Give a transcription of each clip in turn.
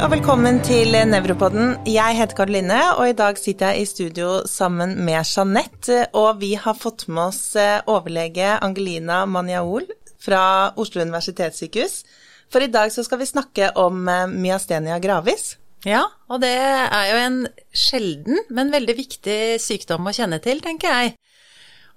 og velkommen til Nevropodden. Jeg heter Karoline, og i dag sitter jeg i studio sammen med Jeanette. Og vi har fått med oss eh, overlege Angelina Manjaol fra Oslo universitetssykehus. For i dag så skal vi snakke om eh, myastenia gravis. Ja, og det er jo en sjelden, men veldig viktig sykdom å kjenne til, tenker jeg.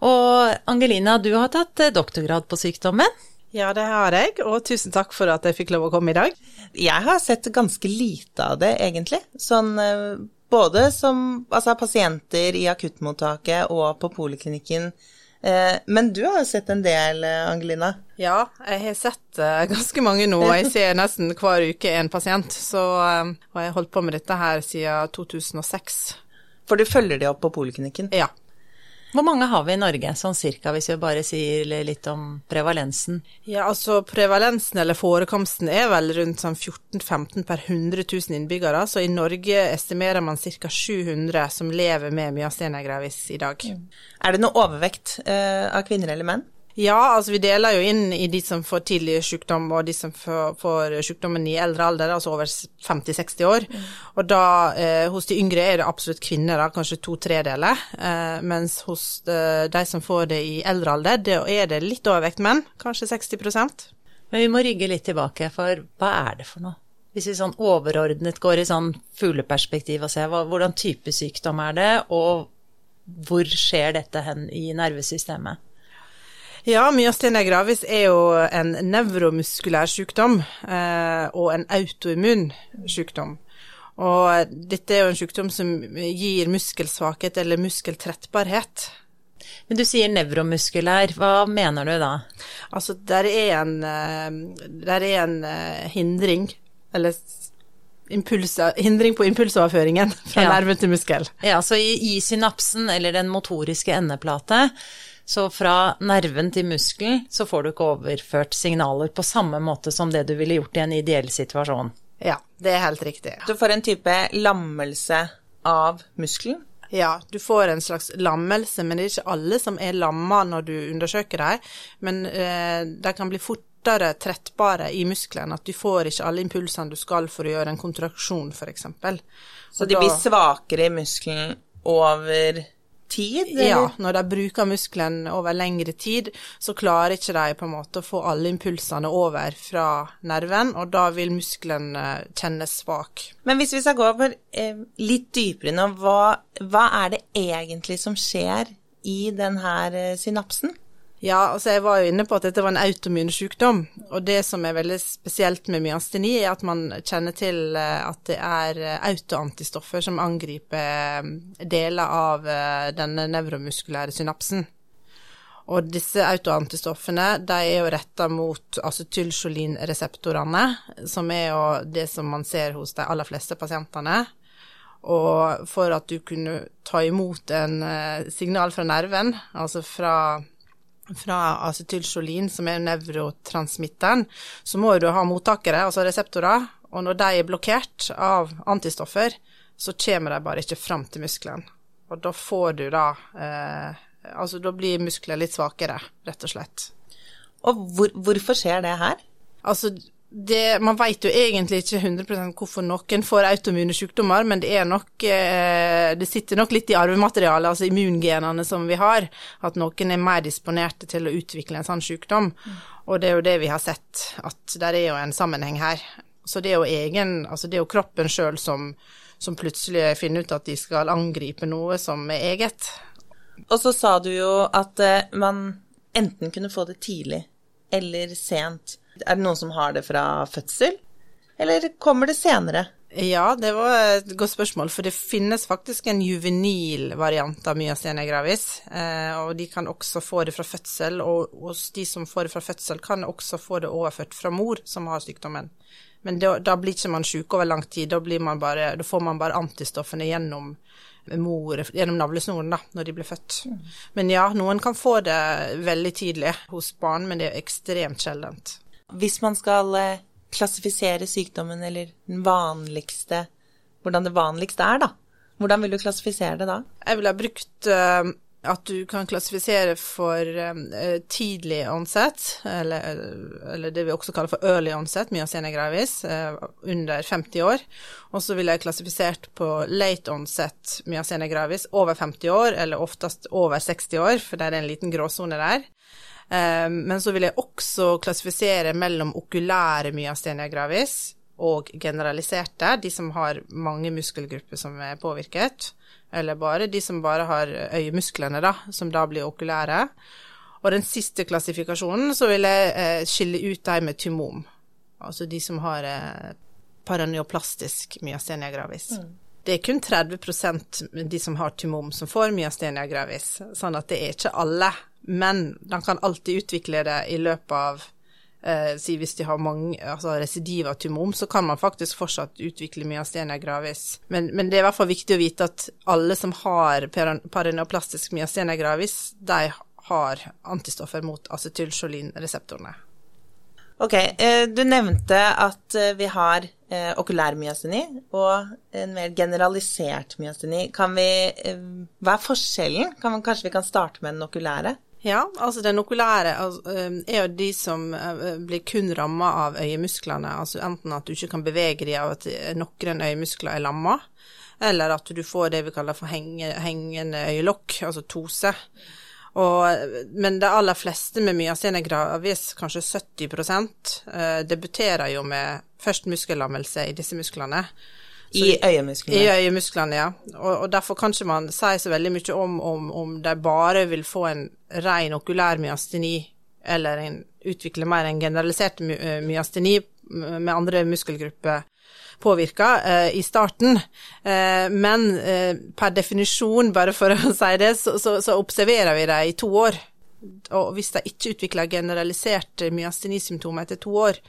Og Angelina, du har tatt eh, doktorgrad på sykdommen. Ja, det har jeg, og tusen takk for at jeg fikk lov å komme i dag. Jeg har sett ganske lite av det, egentlig. Sånn eh, både som altså, pasienter i akuttmottaket og på poliklinikken. Eh, men du har jo sett en del, eh, Angelina? Ja, jeg har sett ganske mange nå. Jeg ser nesten hver uke en pasient. Så, og jeg har holdt på med dette her siden 2006. For du følger de opp på poliklinikken? Ja. Hvor mange har vi i Norge, sånn cirka, hvis vi bare sier litt om prevalensen? Ja, altså prevalensen eller forekomsten er vel rundt sånn 14-15 per 100 000 innbyggere, så i Norge estimerer man ca. 700 som lever med myastenia gravis i dag. Mm. Er det noe overvekt eh, av kvinner eller menn? Ja, altså vi deler jo inn i de som får tidlig sykdom og de som får, får sykdommen i eldre alder, altså over 50-60 år. Mm. Og da eh, hos de yngre er det absolutt kvinner, da, kanskje to tredeler. Eh, mens hos de, eh, de, som får det i eldre alder, det er det litt overvekt menn, kanskje 60% Men vi må rygge litt tilbake, for hva er det for noe? Hvis vi sånn overordnet går i sånn fugleperspektiv og ser hva, hvordan type sykdom er det, og hvor skjer dette hen i nervesystemet? Ja, myastenia gravis er jo en nevromuskulær sykdom eh, og en autoimmun sykdom. Og dette er jo en sykdom som gir muskelsvakhet eller muskeltrettbarhet. Men du sier nevromuskulær, hva mener du da? Altså, der er en, eh, der er en eh, hindring, eller Impuls, hindring på impulsoverføringen fra ja. nerve til muskel. Ja, så i, i synapsen, eller den motoriske endeplate, så fra nerven til muskelen så får du ikke overført signaler på samme måte som det du ville gjort i en ideell situasjon. Ja, det er helt riktig. Du får en type lammelse av muskelen? Ja, du får en slags lammelse, men det er ikke alle som er lamma når du undersøker dem. Men eh, de kan bli fortere trettbare i muskelen, at du får ikke alle impulsene du skal for å gjøre en kontraksjon, f.eks. Så, så de da... blir svakere i muskelen over tid? Eller? Ja, når de bruker muskelen over lengre tid, så klarer ikke de på en måte å få alle impulsene over fra nerven, og da vil muskelen kjennes svak. Men hvis vi skal gå over eh, litt dypere nå, hva, hva er det egentlig som skjer i denne eh, synapsen? Ja, altså jeg var jo inne på at dette var en autoimmun sykdom. Og det som er veldig spesielt med myasteni, er at man kjenner til eh, at det er eh, autoantistoffer som angriper eh, deler av denne nevromuskulære synapsen. Og disse autoantistoffene de er jo retta mot acetylcholinreseptorene, som er jo det som man ser hos de aller fleste pasientene. Og for at du kunne ta imot en signal fra nerven, altså fra fra acetylcholin, som er nevrotransmitteren, så må du ha mottakere, altså reseptorer, og når de er blokkert av antistoffer, så kommer de bare ikke fram til muskelen. Og da får du da eh, Altså da blir muskler litt svakere, rett og slett. Og hvor, hvorfor skjer det her? Altså det, man vet jo egentlig ikke 100 hvorfor noen får autoimmune sykdommer, men det nok eh, Det sitter nok litt i arvematerialet, altså immungenene som vi har, at noen er mer disponerte til å utvikle en sånn sykdom. Mm. Og det er jo det vi har sett, at det er jo en sammenheng her. Så det er jo egen Altså det er jo kroppen sjøl som, som plutselig finner ut at de skal angripe noe som er eget. Og så sa du jo at eh, man enten kunne få det tidlig eller sent. Er det noen som har det fra fødsel, eller kommer det senere? Ja, det var et godt spørsmål, for det finnes faktisk en juvenil variant av myastenia gravis. Eh, og de kan også få det fra fødsel, og hos de som får det fra fødsel, kan også få det overført fra mor som har sykdommen. Men da, da blir ikke man syk over lang tid, da, man bare, da, får man bare antistoffene gjennom mor, gjennom navlesnoren da, når de blir født. Mm. Men ja, noen kan få det veldig tidlig hos barn, men det er ekstremt sjeldent. Hvis man skal eh, klassifisere sykdommen, eller den vanligste Hvordan det vanligste er, da. Hvordan vil du klassifisere det da? Jeg ville ha brukt uh, At du kan klassifisere for uh, tidlig onset, eller, eller, det vi også kaller for early onset, myasene gravis, under 50 år. Og så ville jeg klassifisert på late onset myasene gravis over 50 år, eller oftest over 60 år, for det er en liten gråsone der. Uh, men så vil jeg også klassifisere mellom okulære myasthenia gravis og generaliserte, de som har mange muskelgrupper som er påvirket eller bare de som bare har øyemusklene, da, som da blir okulære. Og den siste klassifikasjonen så vil jeg eh, skille ut de med tymom, altså de som har eh, paraneoplastisk myastenia gravis. Mm. Det er kun 30% de som har tumom som får myastenia gravis, sånn at det er ikke alle. Men de kan alltid utvikle det i løpet av eh, si hvis de har mange altså residiv av tumom, så kan man faktisk fortsatt utvikle myastenia gravis. Men, men, det er i hvert fall viktig å vite at alle som har paraneoplastisk myastenia gravis, de har antistoffer mot acetylcholinreseptorene. Ok, eh, du nevnte at eh, vi har eh, okulær myasteni og en mer generalisert myasteni. Kan vi, hva er forskjellen? Kan man, kanskje vi kan starte med den okulære? Ja, altså den okulære altså, er jo de som blir kun ramma av øyemusklene. Altså enten at du ikke kan bevege dem av at noen øyemuskler er lamma, eller at du får det vi kaller for hengende øyelokk, altså tose. Og, men de aller fleste med myasthenia gravis, kanskje 70% debuterer jo med først muskellammelse i disse musklene. I øyemusklene? I øyemusklene, ja. Og, og, derfor kan ikke man si så veldig mye om, om, om de bare vil få en ren okulær myasteni, eller en, utvikle mer en generalisert my eh, myasteni med andre muskelgrupper påvirka eh, i starten. Eh, men eh, per definisjon, bare for å si det, så, så, så observerer vi det i to år. Og hvis de ikke utvikler generalisert myastenisymptomer etter to år,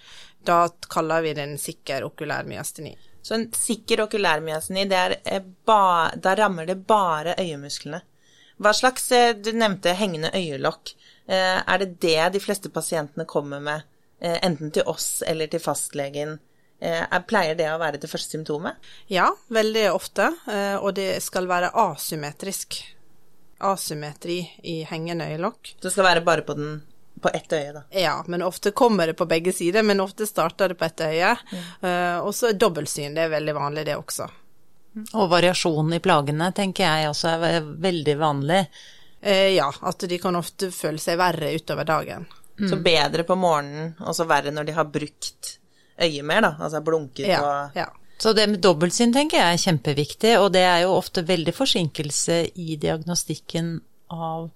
da kaller vi det en sikker okulær myasteni. Så en sikker okulærmyaseni, det er eh, ba, da rammer det bare øyemusklene. Hva slags eh, Du nevnte hengende øyelokk. Eh, er det det de fleste pasientene kommer med, enten til oss eller til fastlegen? Pleier det å være det første symptomet? Ja, veldig ofte. Og det skal være asymmetrisk. Asymmetri i hengende øyelokk. Det skal være bare på den på ett øye, da. Ja, men ofte kommer det på begge sider, men ofte starter det på ett øye. Mm. Uh, og så dobbeltsyn, det er veldig vanlig det også. Og variasjonen i plagene tenker jeg også er veldig vanlig. Uh, ja, at de kan ofte føle seg verre utover dagen. Mm. Så bedre på morgenen, og så verre når de har brukt øyet mer, da. Altså blunket ja, og ja. Så det med dobbeltsyn tenker jeg er kjempeviktig, og det er jo ofte veldig forsinkelse i diagnostikken av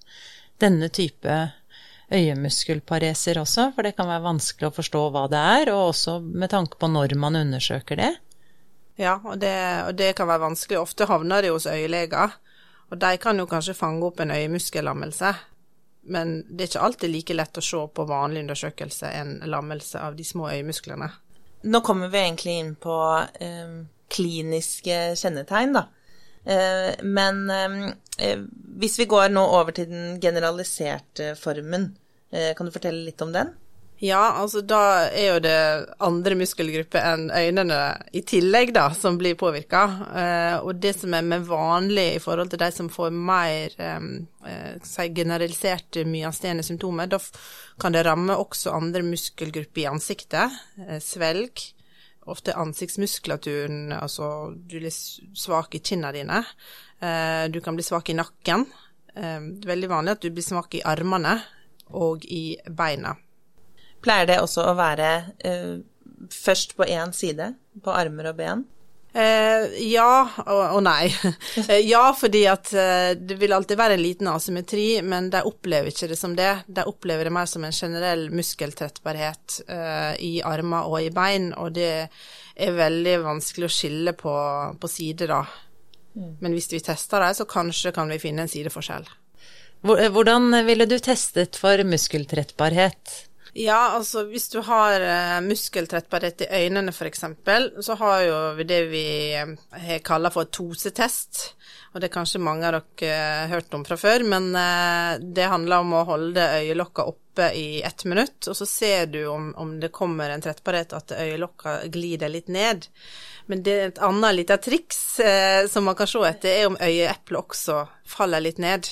denne type øyemuskelpareser også, for det kan være vanskelig å forstå hva det er, og også med tanke på når man undersøker det. Ja, og det, og det kan være vanskelig. Ofte havner det hos øyeleger, og de kan jo kanskje fange opp en øyemuskellammelse. Men det er ikke alltid like lett å se på vanlig undersøkelse en lammelse av de små øyemusklene. Nå kommer vi egentlig inn på eh, kliniske kjennetegn, da. Eh, men eh, hvis vi går nå over til den generaliserte formen, eh, kan du fortelle litt om den? Ja, altså da er jo det andre muskelgrupper enn øynene i tillegg, da, som blir påvirka. og det som er mer vanlig i forhold til de som får mer si generaliserte myastene symptomer, da kan det ramme også andre muskelgrupper i ansiktet. svelg ofte ansiktsmuskulaturen, altså du blir svak i kinna dine. Eh, du kan bli svak i nakken. Eh, veldig vanlig at du blir svak i armene og i beina. Pleier det også å være eh, først på én side, på armer og ben? Eh, ja og, og nei. Eh, ja, fordi at eh, det vil alltid være en liten asymmetri, men de opplever ikke det som det. De opplever det mer som en generell muskeltrettbarhet eh, i armer og i bein, og det er veldig vanskelig å skille på, på sider, da. Mm. Men hvis vi tester det, så kanskje kan vi finne en sideforskjell. Hvordan ville du testet for muskeltrettbarhet? Ja, altså hvis du har uh, muskeltrettbarhet i øynene f.eks., så har jo det vi uh, kaller for tosetest. Og det er kanskje mange av dere uh, hørt om fra før, men det handler om å holde øyelokka oppe i ett minutt, og så ser du om, om det kommer en trettbarhet at øyelokka glider litt ned. Men det er et annet lite triks som man kan se etter, er om øyeeplet også faller litt ned.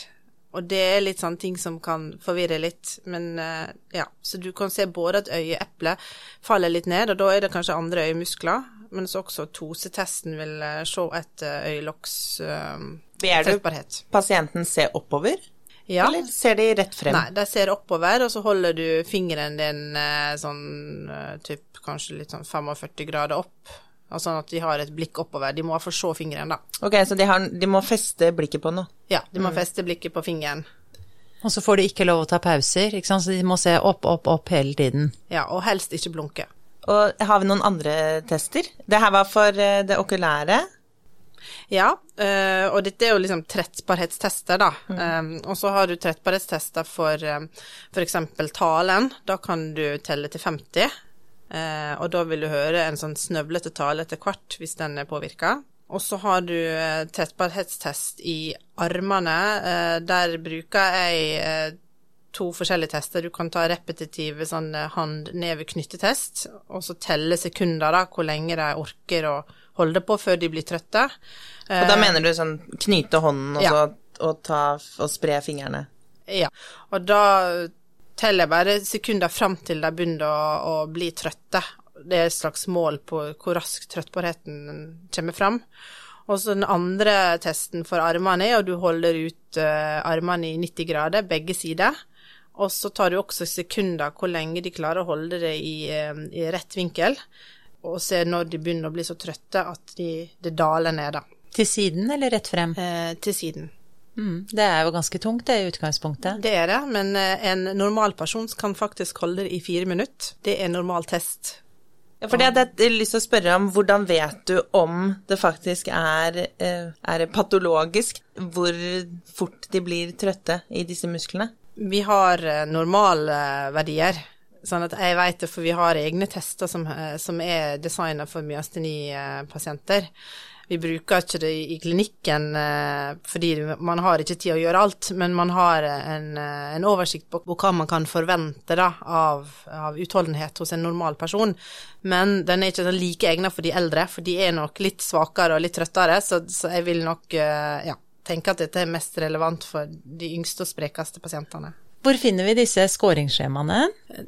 Og det er litt sånne ting som kan forvirre litt, men eh, ja. Så du kan se både at øyeeplet faller litt ned, og da er det kanskje andre øyemuskler, men også tosetesten vil eh, se etter øyelokks uh, Ber du pasienten se oppover, Ja. eller ser de rett frem? Nei, de ser oppover, og så holder du fingeren din eh, sånn eh, typ kanskje litt sånn 45 grader opp. Og sånn at de har et blikk oppover. De må hvert se fingeren, da. Ok, så de, har, de må feste blikket på noe. Ja, de må feste blikket på fingeren. Og så får de ikke lov å ta pauser, ikke sant, så de må se opp, opp, opp hele tiden. Ja, og helst ikke blunke. Og har vi noen andre tester? Det her var for eh, det okulære. Ja, eh, og dette er jo liksom trettbarhetstester, da. Mm. og så har du trettbarhetstester for um, f.eks. talen. Da kan du telle til 50. eh, og da vil du høre en sånn snøvlete tale etter hvert hvis den er påvirka. Og så har du eh, trettbarhetstest i armene. Eh, der bruker jeg to forskjellige tester. Du kan ta repetitive sånn hand-neve-knyttetest, og så telle sekunder, da, hvor lenge de orker å holde på før de blir trøtte. Og da mener du sånn knyte hånden og, Ja. så, og, ta, og spre fingrene? Ja, og da teller bare sekunder fram til de begynner å, å bli trøtte. Det er et slags mål på hvor raskt trøttbarheten kommer fram. Og så den andre testen for armene er at du holder ut eh, armene i 90 grader, begge sider. Og så tar du også sekunder hvor lenge de klarer å holde det i, eh, i rett vinkel. Og se når de begynner å bli så trøtte at de, det daler ned, da. Til siden eller rett frem? Eh, til siden. Mm, det er jo ganske tungt, det i utgangspunktet. Det er det, men eh, en normal person kan faktisk holde det i fire minutter. Det er normal test. Ja, for det hadde jeg lyst til å spørre om, hvordan vet du om det faktisk er, eh, er patologisk? Hvor fort de blir trøtte i disse musklene? Vi har eh, normalverdier, sånn at jeg vet det, for vi har egne tester som, som er designet for myasteni-pasienter. Vi bruker ikke det i klinikken eh, fordi man har ikke tid å gjøre alt, men man har en, eh, en oversikt på hva man kan forvente da, av, av utholdenhet hos en normal person. Men den er ikke sånn like egnet for de eldre, for de er nok litt svakere og litt trøttere, så, så jeg vil nok eh, ja, tenke at dette er mest relevant for de yngste og sprekeste pasientene. Hvor finner vi disse skåringsskjemaene?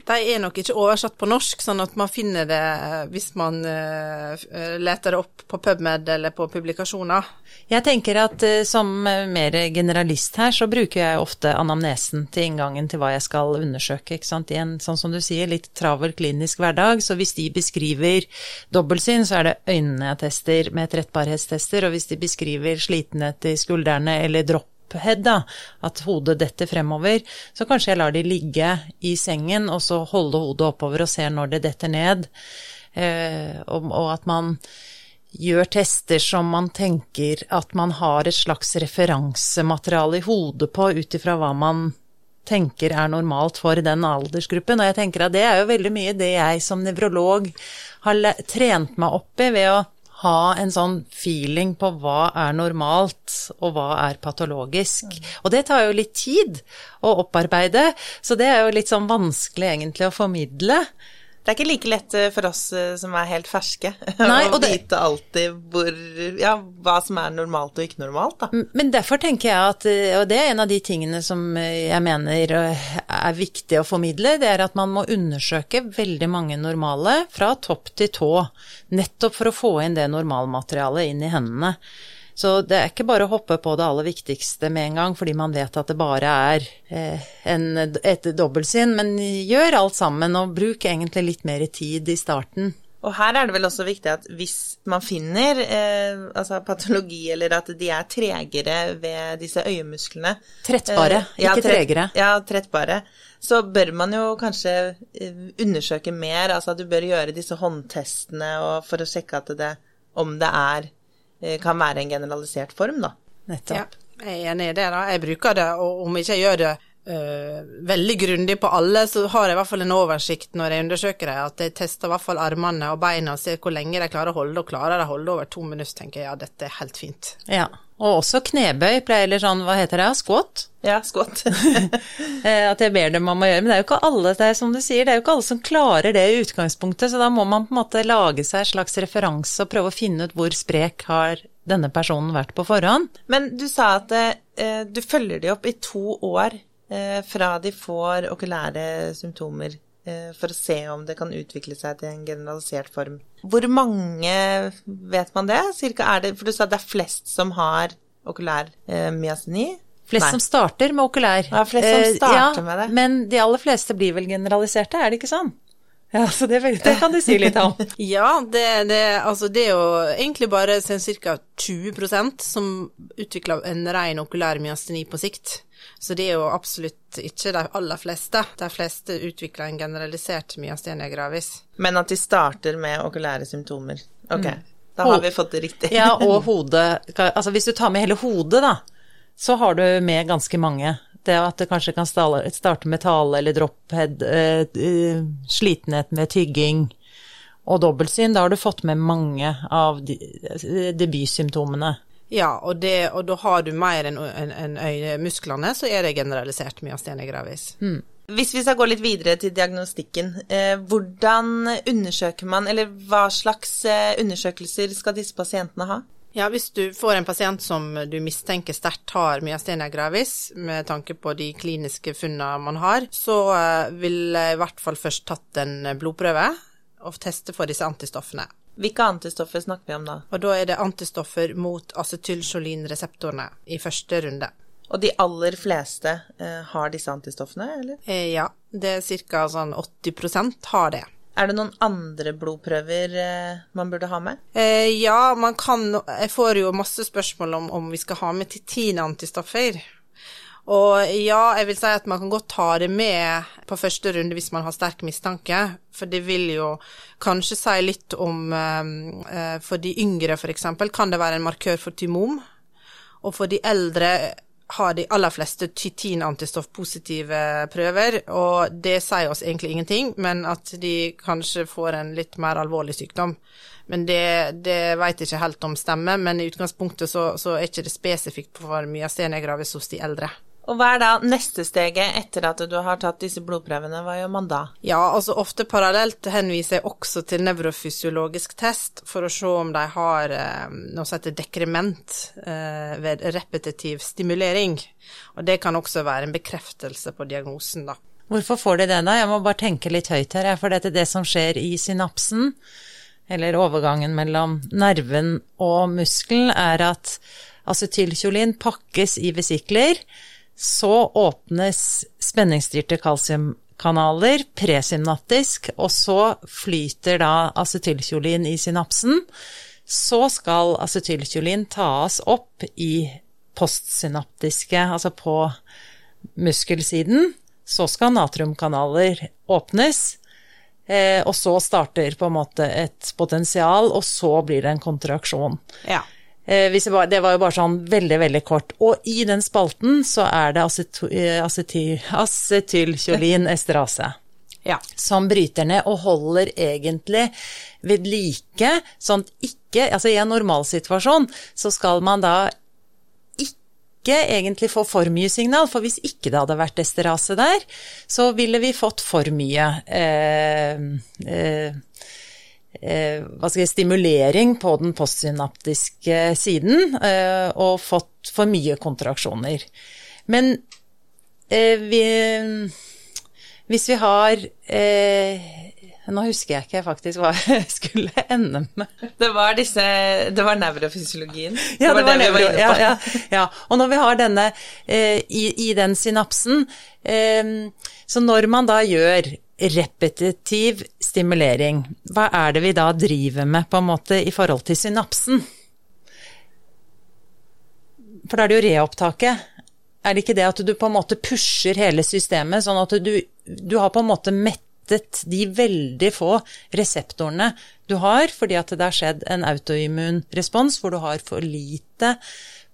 De er nok ikke oversatt på norsk, sånn at man finner det eh, hvis man eh, leter det opp på PubMed eller på publikasjoner. Jeg tenker at eh, som eh, mer generalist her, så bruker jeg ofte anamnesen til inngangen til hva jeg skal undersøke, ikke sant. I en, sånn som du sier, litt travel klinisk hverdag. Så hvis de beskriver dobbeltsyn, så er det øynene jeg tester med trettbarhetstester. Og hvis de beskriver slitenhet i skuldrene eller dropp head, da, at hodet detter fremover, så kanskje jeg lar de ligge i sengen og så holde hodet oppover og ser når det detter ned. Eh, og, og at man gjør tester som man tenker at man har et slags referansemateriale i hodet på ut ifra hva man tenker er normalt for den aldersgruppen. Og jeg tenker at det er jo veldig mye det jeg som nevrolog har trent meg opp i ved å ha en sånn feeling på hva er normalt, og hva er patologisk. Og det tar jo litt tid å opparbeide, så det er jo litt sånn vanskelig egentlig å formidle. Det er ikke like lett eh, for oss eh, som er helt ferske, Nei, å det- vite alltid hvor, ja, hva som er normalt og ikke normalt, da. Men derfor tenker jeg at, eh, og det er en av de tingene som jeg mener er viktig å formidle, det er at man må undersøke veldig mange normale fra topp til tå, nettopp for å få inn det normalmaterialet inn i hendene. Så det er ikke bare å hoppe på det aller viktigste med en gang, fordi man vet at det bare er eh, en, et dobbeltsinn, men gjør alt sammen, og bruk egentlig litt mer tid i starten. Og her er det vel også viktig at hvis man finner eh, altså patologi, eller at de er tregere ved disse øyemusklene Trettbare, eh, ja, ikke tregere. Ja, trettbare. Så bør man jo kanskje eh, undersøke mer, altså at du bør gjøre disse håndtestene og for å sjekke at det, om det er, eh, kan være en generalisert form, da. Ja, Nettopp. jeg er enig i det. da. Jeg bruker det, og om ikke jeg gjør det veldig grundig på alle, så har jeg i hvert fall en oversikt når jeg undersøker dem, at jeg tester i hvert fall armene og beina og ser hvor lenge de klarer å holde, og klarer de å holde over to minutter, tenker jeg ja, dette er helt fint. Ja, og også knebøy, pleier eller sånn, hva heter det, squat? Ja, skått. Eh, At jeg ber dem om å gjøre, men det er jo ikke alle, det er som du sier, det er jo ikke alle som klarer det i utgangspunktet, så da må man på en måte lage seg en slags referanse og prøve å finne ut hvor sprek har denne personen vært på forhånd. Men du sa at eh, du følger de opp i to år eh, fra de får okulære symptomer, eh, for å se om det kan utvikle seg til en generalisert form. Hvor mange vet man det? Cirka er det, for du sa det er flest som har okulær eh, myasteni. Flest Nei. som starter med okulær. Ja, flest som starter starter med det. Men de aller fleste blir vel generaliserte, er det ikke sånn? Ja, så det, det kan du si litt om. Ja, det, det, altså det er jo egentlig bare ca. 20% som utvikler en ren okulær myasteni på sikt. Så det er jo absolutt ikke de aller fleste. De fleste utvikler en generalisert myastenia gravis. Men at de starter med okulære symptomer. Ok, da har vi fått det riktig. Ja, og hodet Altså hvis du tar med hele hodet, da, så har du med ganske mange. Det at det kanskje kan starte med tale eller dropphead, eh, eh, slitenhet med tygging og dobbeltsyn. Da har du fått med mange av de, eh, debutsymptomene. Ja, og, det, og da har du mer enn en, en øyemusklene, så er det generalisert myastene gravis. Hvis vi skal gå litt videre til diagnostikken, eh, hvordan undersøker man, eller hva slags eh, undersøkelser skal disse pasientene ha? Ja, hvis du får en pasient som du mistenker sterkt har myastenia gravis, med tanke på de kliniske funnene man har, så eh, vil jeg i hvert fall først tatt en blodprøve og teste for disse antistoffene. Hvilke antistoffer snakker vi om da? Og da er det antistoffer mot acetylcholinreseptorene i første runde. Og de aller fleste eh, har disse antistoffene, eller? Eh, ja, det er ca. sånn 80% har det. Er det noen andre blodprøver eh, man burde ha med? Eh, ja, man kan Jeg får jo masse spørsmål om om vi skal ha med titin-antistoffer. Og ja, jeg vil si at man kan godt ta det med på første runde hvis man har sterk mistanke, for det vil jo kanskje si litt om eh, eh, For de yngre, f.eks., kan det være en markør for tymom. Og for de eldre har de aller fleste tytin-antistoff-positive prøver, og det sier oss egentlig ingenting, men at de kanskje får en litt mer alvorlig sykdom. Men det, det vet jeg ikke helt om stemmer, men i utgangspunktet så, så er ikke det spesifikt for myastenia gravis hos de eldre. Og hva er da neste steget etter at du har tatt disse blodprøvene? Hva gjør man da? Ja, altså ofte parallelt henviser jeg også til nevrofysiologisk test for å se om de har eh, noe som heter dekrement eh, ved repetitiv stimulering. Og det kan også være en bekreftelse på diagnosen, da. Hvorfor får de det da? Jeg må bare tenke litt høyt her, for dette er det som skjer i synapsen, eller overgangen mellom nerven og muskelen, er at acetylkjolin pakkes i vesikler, så åpnes spenningsstyrte kalsiumkanaler presynaptisk, og så flyter da acetylkiolin i synapsen. Så skal acetylkiolin tas opp i postsynaptiske, altså på muskelsiden. Så skal natriumkanaler åpnes, eh, og så starter på en måte et potensial, og så blir det en kontraksjon. Ja. Eh, hvis det, var, det var jo bare sånn veldig, veldig kort. Og i den spalten så er det eh, acetylkjolin esterase Ja. som bryter ned og holder egentlig ved like, sånn at ikke Altså i en normalsituasjon så skal man da ikke egentlig få for mye signal, for hvis ikke det hadde vært esterase der, så ville vi fått for mye eh, eh, jeg, stimulering på den postsynaptiske siden, eh, og fått for mye kontraksjoner. Men eh, vi hvis vi har eh, Nå husker jeg ikke faktisk hva jeg skulle ende med. Det var disse Det var nevrofysiologien. Ja, det var, vi var inne på. Ja, ja, ja. Og når vi har denne eh, i, i den synapsen eh, Så når man da gjør repetitiv stimulering, hva er det vi da driver med på en måte i forhold til synapsen? For da er det jo reopptaket. Er det ikke det at du på en måte pusher hele systemet, sånn at du, du har på en måte mettet de veldig få reseptorene du har, fordi at det har skjedd en autoimmun respons hvor du har for lite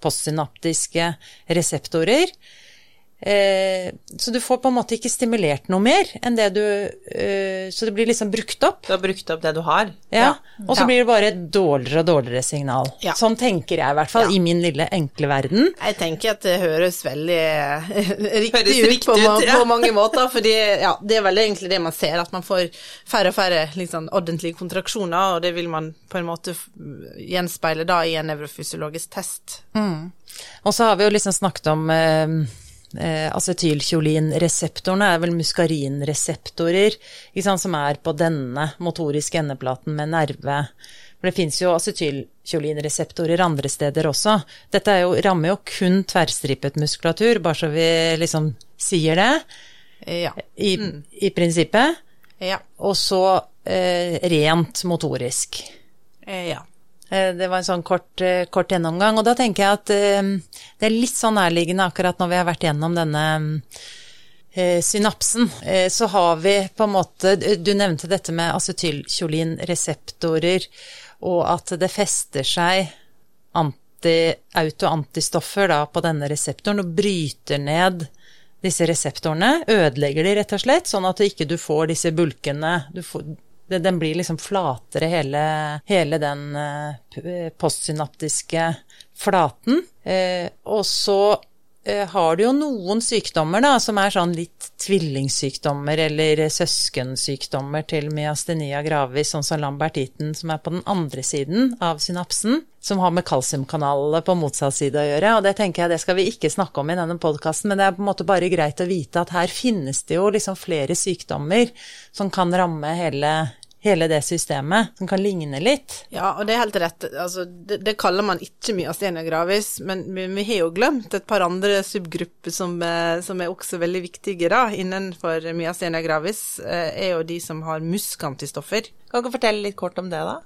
postsynaptiske reseptorer. Eh, så du får på en måte ikke stimulert noe mer enn det du eh, Så det blir liksom brukt opp. Du har brukt opp det du har. Ja. Og så Ja. blir det bare et dårligere og dårligere signal. Ja. Sånn tenker jeg i hvert fall, Ja. i min lille enkle verden. Jeg tenker at det høres veldig eh, riktig Høres ut, riktig på, ut, ja. på mange måter. ja, det er vel egentlig det man ser, at man får færre og færre liksom, ordentlige kontraksjoner, og det vil man på en måte gjenspeile da i en nevrofysiologisk test. Og så har vi jo liksom snakket om eh, eh, acetylkjolinreseptorene, er vel muskarinreseptorer, sant, som er på denne motoriske endeplaten med nerve. For det fins jo acetylkjolinreseptorer andre steder også. Dette er jo, rammer jo kun tverrstripet muskulatur, bare så vi liksom sier det, Ja. i, i prinsippet. Ja. Og så eh, rent motorisk. Eh, ja. Eh, Det var en sånn kort, eh, kort gjennomgang, og da tenker jeg at eh, det er litt sånn nærliggende akkurat når vi har vært gjennom denne synapsen, så har vi på en måte Du nevnte dette med acetylkjolinreseptorer, og at det fester seg anti, autoantistoffer da, på denne reseptoren og bryter ned disse reseptorene, ødelegger de rett og slett, sånn at ikke du får disse bulkene du får, det- Den blir liksom flatere, hele, hele den eh, postsynaptiske flaten. Eh, og så har du jo noen sykdommer da, som er sånn litt tvillingsykdommer eller søskensykdommer til myastenia gravis, sånn som lambertiten, som er på den andre siden av synapsen, som har med kalsiumkanalene på motsatt side å gjøre. Og det tenker jeg det skal vi ikke snakke om i denne podkasten, men det er på en måte bare greit å vite at her finnes det jo liksom flere sykdommer som kan ramme hele, hele det systemet, som kan ligne litt. Ja, og det er helt rett. Altså, det, det kaller man ikke myasthenia gravis, men vi, vi har jo glemt et par andre subgrupper som, eh, som er også veldig viktige da, innenfor myastenia gravis, eh, er jo de som har muskantistoffer. Kan du fortelle litt kort om det, da?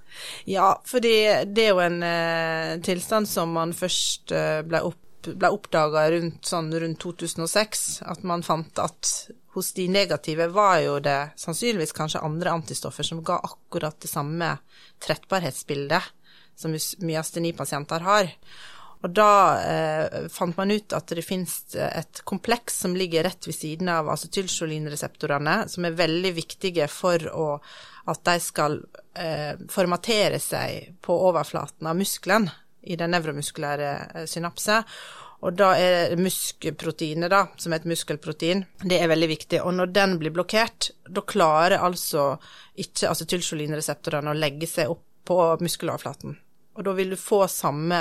Ja, fordi det er jo en eh, tilstand som man først eh, ble, opp, ble oppdaga rundt, sånn, rundt 2006, at man fant at hos de negative var jo det sannsynligvis kanskje andre antistoffer som ga akkurat det samme trettbarhetsbildet som myasteni-pasienter har. Og da eh, fant man ut at det finnes et kompleks som ligger rett ved siden av acetylcholinreseptorene, som er veldig viktige for å, at de skal eh, formatere seg på overflaten av muskelen i den nevromuskulære eh, synapse. Og da er muskelproteinet, da, som er et muskelprotein, det er veldig viktig. Og når den blir blokkert, da klarer altså ikke acetylcholinreseptorene å legge seg opp på muskeloverflaten. Og da vil du få samme,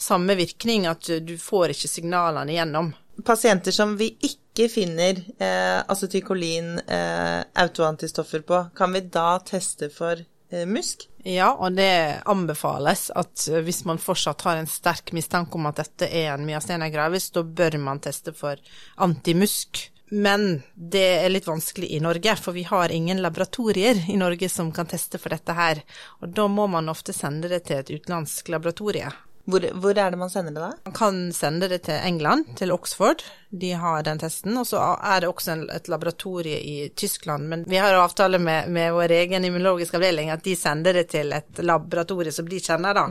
samme virkning, at du får ikke signalene igjennom. Pasienter som vi ikke finner eh, acetylkolin, eh, autoantistoffer på, kan vi da teste for eh, musk? Ja, og det anbefales at eh, hvis man fortsatt har en sterk mistanke om at dette er en myastenia gravis, da bør man teste for antimusk. Men det er litt vanskelig i Norge, for vi har ingen laboratorier i Norge som kan teste for dette her. Og da må man ofte sende det til et utenlandsk laboratorie. Hvor, hvor er det man sender det, da? Man kan sende det til England, til Oxford. De har den testen. Og så er det også en, et laboratorie i Tyskland. Men vi har avtale med, med vår egen immunologiske avdeling at de sender det til et laboratorie som de kjenner, da.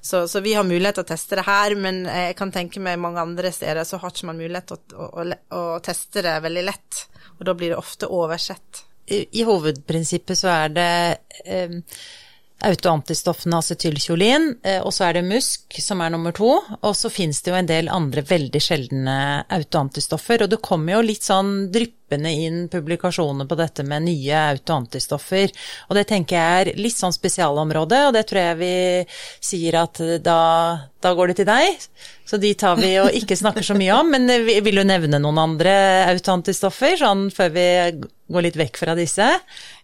Så, så vi har mulighet til å teste det her, men jeg kan tenke meg mange andre steder så har ikke man mulighet til å, å, å, å teste det veldig lett. Og da blir det ofte oversett. I, i hovedprinsippet så er det eh, autoantistoffene acetylkjolin, eh, og så er det musk som er nummer to. Og så finnes det jo en del andre veldig sjeldne autoantistoffer, og det kommer jo litt sånn dryppende inn publikasjoner på dette med nye autoantistoffer. Og det tenker jeg er litt sånn spesialområde, og det tror jeg vi sier at da, da går det til deg. Så de tar vi og ikke snakker så mye om, men vi vil jo nevne noen andre autoantistoffer, sånn før vi går litt vekk fra disse?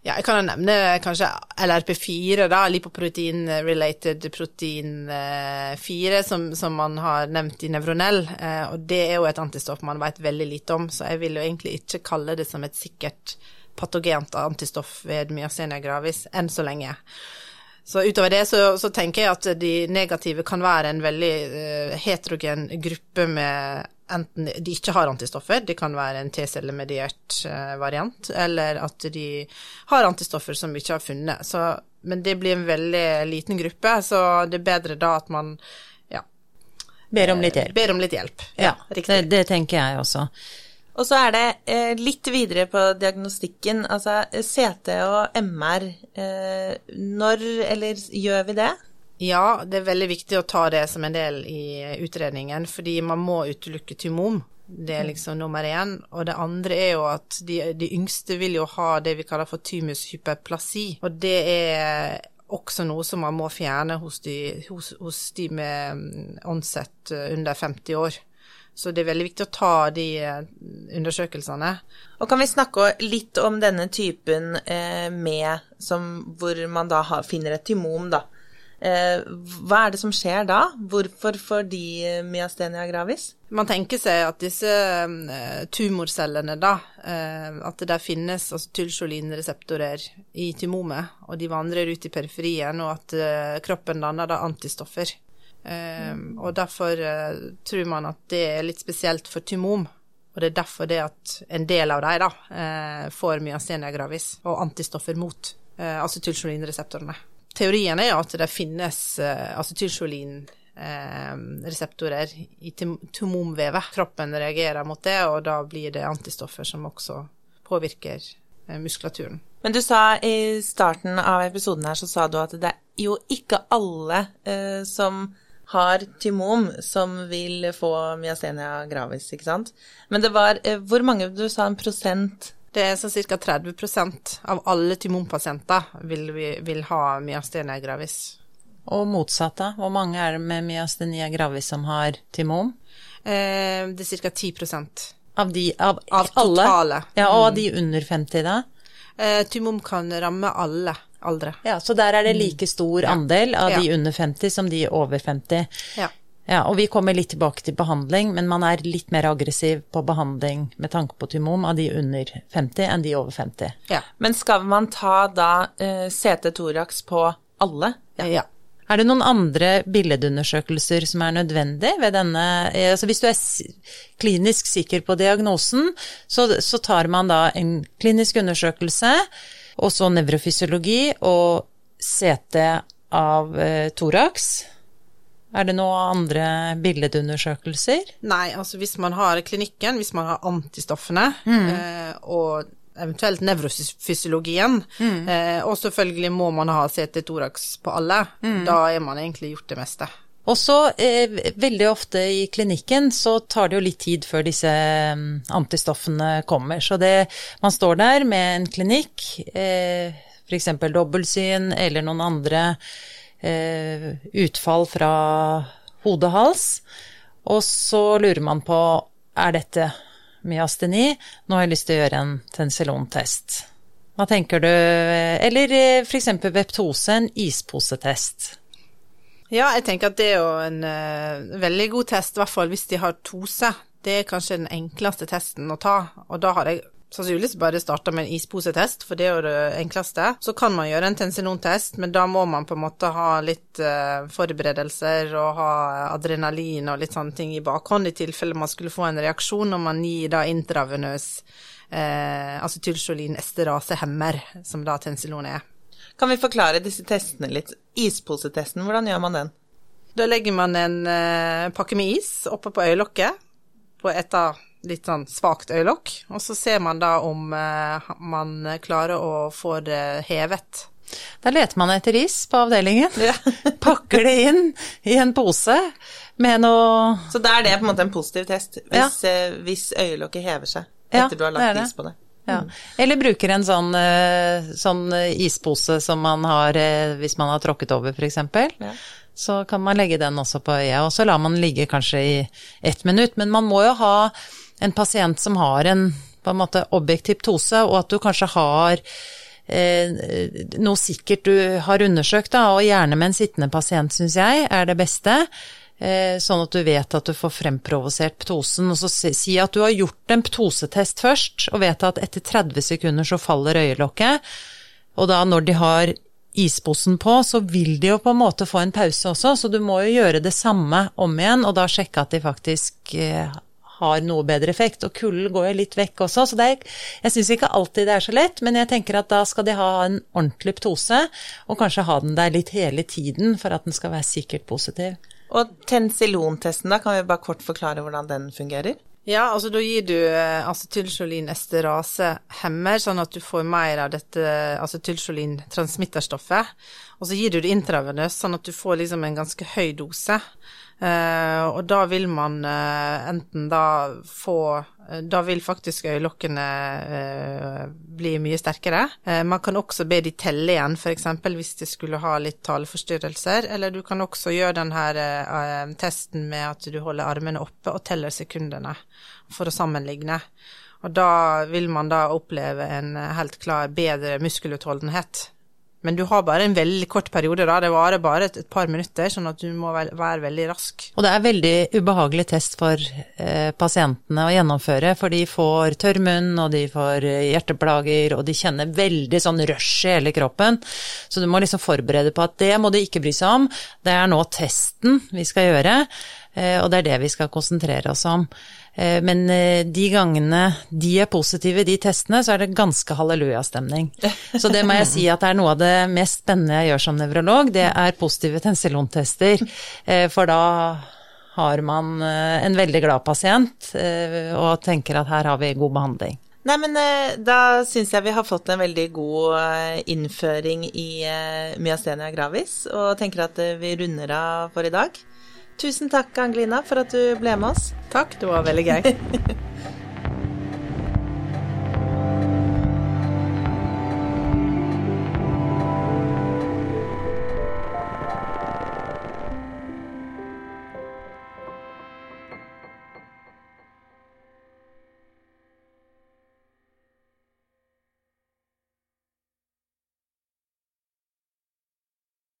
Ja, jeg kan jo nevne kanskje LRP4, da, lipoprotein-related protein 4, som, som, man har nevnt i nevronell. Eh, og det er jo et antistoff man vet veldig lite om, så jeg vil jo egentlig ikke kalle det som et sikkert patogent antistoff ved myasenia gravis enn så lenge. Så utover det så, så, tenker jeg at de negative kan være en veldig uh, heterogen gruppe med enten de ikke har antistoffer, det kan være en T-cellemediert uh, variant, eller at de har antistoffer som vi ikke har funnet. Så, men det blir en veldig liten gruppe, så det er bedre da at man ja, Ber om litt hjelp. ber om litt hjelp. Ja, ja det, det tenker jeg også. Og så er det eh, litt videre på diagnostikken, altså CT og MR. Eh, når, eller gjør vi det? Ja, det er veldig viktig å ta det som en del i utredningen, fordi man må utelukke tymom. Det er liksom nummer én. Og det andre er jo at de, de yngste vil jo ha det vi kaller for tymushyperplasi. Og det er også noe som man må fjerne hos de, hos, hos de med onset under 50 år. Så det er veldig viktig å ta de eh, undersøkelsene. Og kan vi snakke litt om denne typen eh, med som, hvor man da har, finner et tymom, da. Eh, hva er det som skjer da? Hvorfor får de eh, myastenia gravis? Man tenker seg at disse eh, tumorcellene, da, at det der finnes altså tylsjolinreseptorer i tymomet, og de vandrer ut i periferien, og at kroppen danner da antistoffer. Eh, og derfor tror man at det er litt spesielt for tymom. Og det er derfor det at en del av dem får myastenia gravis og antistoffer mot eh, acetylcholinreseptorene. Teorien er at det finnes eh, acetylcholinreseptorer i tym- tumomvevet. Kroppen reagerer mot det, og da blir det antistoffer som også påvirker eh, muskulaturen. Men du sa i starten av episoden her, så sa du at det er jo ikke alle eh, som har tymom, som vil få myasthenia gravis, ikke sant? Men det var eh, Hvor mange du sa en prosent? Det er sånn ca. 30 av alle tymompasienter vil, vi- vil ha myastenia gravis. Og motsatt, da? Hvor mange er det med myastenia gravis som har tymon? Eh, det er ca. 10% Av de av, Av alle? totale. Ja, og av de under 50, da? eh, Tymom kan ramme alle aldre. Ja, så der er det like stor andel av de under 50 som de over 50. Ja. Ja, og vi kommer litt tilbake til behandling, men man er litt mer aggressiv på behandling med tanke på tymom av de under 50 enn de over 50. Ja. Men skal man ta da eh, CT thorax på alle? ja. Er det noen andre billedundersøkelser som er nødvendig ved denne eh, Altså hvis du er klinisk sikker på diagnosen, så, så tar man da en klinisk undersøkelse, og så nevrofysiologi og CT av eh, thorax. Er det noen andre billedundersøkelser? Nei, altså hvis man har klinikken, hvis man har antistoffene, eh, og eventuelt nevrofysiologien, eh, og selvfølgelig må man ha CT thorax på alle, da er man egentlig gjort det meste. Og så eh, veldig ofte i klinikken så tar det jo litt tid før disse mm, antistoffene kommer. Så det, man står der med en klinikk, eh, f.eks. dobbeltsyn eller noen andre utfall fra hode-hals, og så lurer man på er dette myasteni, nå har jeg lyst til å gjøre en tensilon-test. Hva tenker du, eller eh, f.eks. veptose, en isposetest. Ja, jeg tenker at det er jo en uh, veldig god test, i hvert fall hvis de har tose. Det er kanskje den enkleste testen å ta, og da har jeg sannsynligvis bare starte med en isposetest, for det er jo det enkleste. Så kan man gjøre en tensilontest, men da må man på en måte ha litt uh, forberedelser og ha adrenalin og litt sånne ting i bakhånd, i tilfelle man skulle få en reaksjon når man gir da intravenøs uh, acetylcholin esterasehemmer, som da tensilon er. Kan vi forklare disse testene litt? Isposetesten, hvordan gjør man den? Da legger man en uh, pakke med is oppe på øyelokket, på et av litt sånn svakt øyelokk, og så ser man da om eh, man klarer å få det hevet. Da leter man etter is på avdelingen. Pakker det inn i en pose med noe Så da er det på en måte en positiv test, hvis, eh, hvis øyelokket hever seg Ja, etter du har lagt det. is på det. ja. Eller bruker en sånn, eh, sånn ispose som man har eh, hvis man har tråkket over, f.eks. Ja. Så kan man legge den også på øyet, og så lar man den ligge kanskje i ett minutt. Men man må jo ha en pasient som har en på en måte objektiv ptose, og at du kanskje har eh, noe sikkert du har undersøkt, da, og gjerne med en sittende pasient, syns jeg, er det beste. Eh, sånn at du vet at du får fremprovosert ptosen. Og så si, at du har gjort en ptosetest først, og vet at etter 30 sekunder så faller øyelokket. Og da når de har isposen på, så vil de jo på en måte få en pause også, så du må jo gjøre det samme om igjen, og da sjekke at de faktisk eh, har noe bedre effekt. Og kulden går jo litt vekk også, så er, jeg syns ikke alltid det er så lett, men jeg tenker at da skal de ha en ordentlig ptose, og kanskje ha den der litt hele tiden for at den skal være sikkert positiv. Og tensilontesten, da kan vi bare kort forklare hvordan den fungerer? Ja, altså da gir du eh, acetylcholin esterase hemmer, sånn at du får mer av dette acetylcholin transmitterstoffet. Og så gir du det intravenøst, sånn at du får liksom en ganske høy dose. Uh, og da vil man uh, enten da få Da vil faktisk øyelokkene bli mye sterkere. man kan også be de telle igjen, f.eks. hvis de skulle ha litt taleforstyrrelser. Eller du kan også gjøre denne her testen med at du holder armene oppe og teller sekundene, for å sammenligne. Og da vil man da oppleve en helt klar bedre muskelutholdenhet. Men du har bare en veldig kort periode, da. Det varer bare et, et par minutter, sånn at du må være veldig rask. Og det er veldig ubehagelig test for eh, pasientene å gjennomføre, for de får tørr munn, og de får eh, hjerteplager, og de kjenner veldig sånn rush i hele kroppen. Så du må liksom forberede på at det må du ikke bry seg om. Det er nå testen vi skal gjøre, og det er det vi skal konsentrere oss om. Eh, men eh, de gangene de er positive, de testene, så er det ganske hallelujastemning. Så det må jeg si at det er noe av det mest spennende jeg gjør som nevrolog, det er positive tensilontester. Eh, for da har man en veldig glad pasient og tenker at her har vi god behandling. Nei, men da syns jeg vi har fått en veldig god innføring i myastenia gravis, og tenker at vi runder av for i dag. Tusen takk, Angelina, for at du ble med oss. Takk, det var veldig gøy.